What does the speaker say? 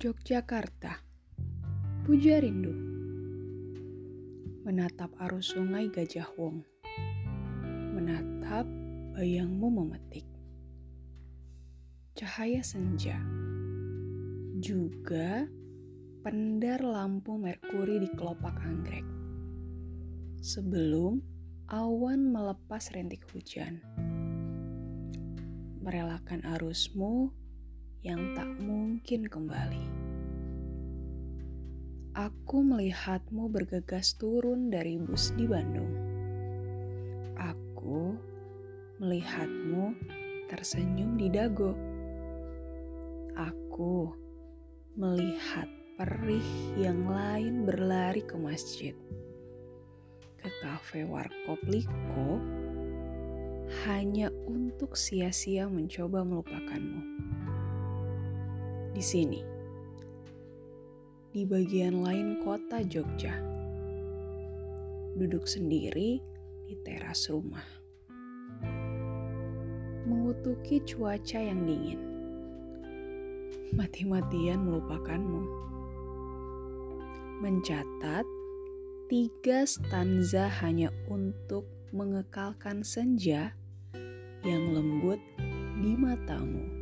Yogyakarta, Puja Rindu. Menatap arus sungai Gajah Wong. Menatap bayangmu memetik. Cahaya senja. Juga pendar lampu merkuri di kelopak anggrek. Sebelum awan melepas rintik hujan. Merelakan arusmu yang tak mungkin kembali. Aku melihatmu bergegas turun dari bus di Bandung. Aku melihatmu tersenyum di Dago. Aku melihat perih yang lain berlari ke masjid, ke kafe Warkop Liko, hanya untuk sia-sia mencoba melupakanmu di sini, di bagian lain kota Jogja. Duduk sendiri di teras rumah, mengutuki cuaca yang dingin, mati-matian melupakanmu, mencatat tiga stanza hanya untuk mengekalkan senja yang lembut di matamu.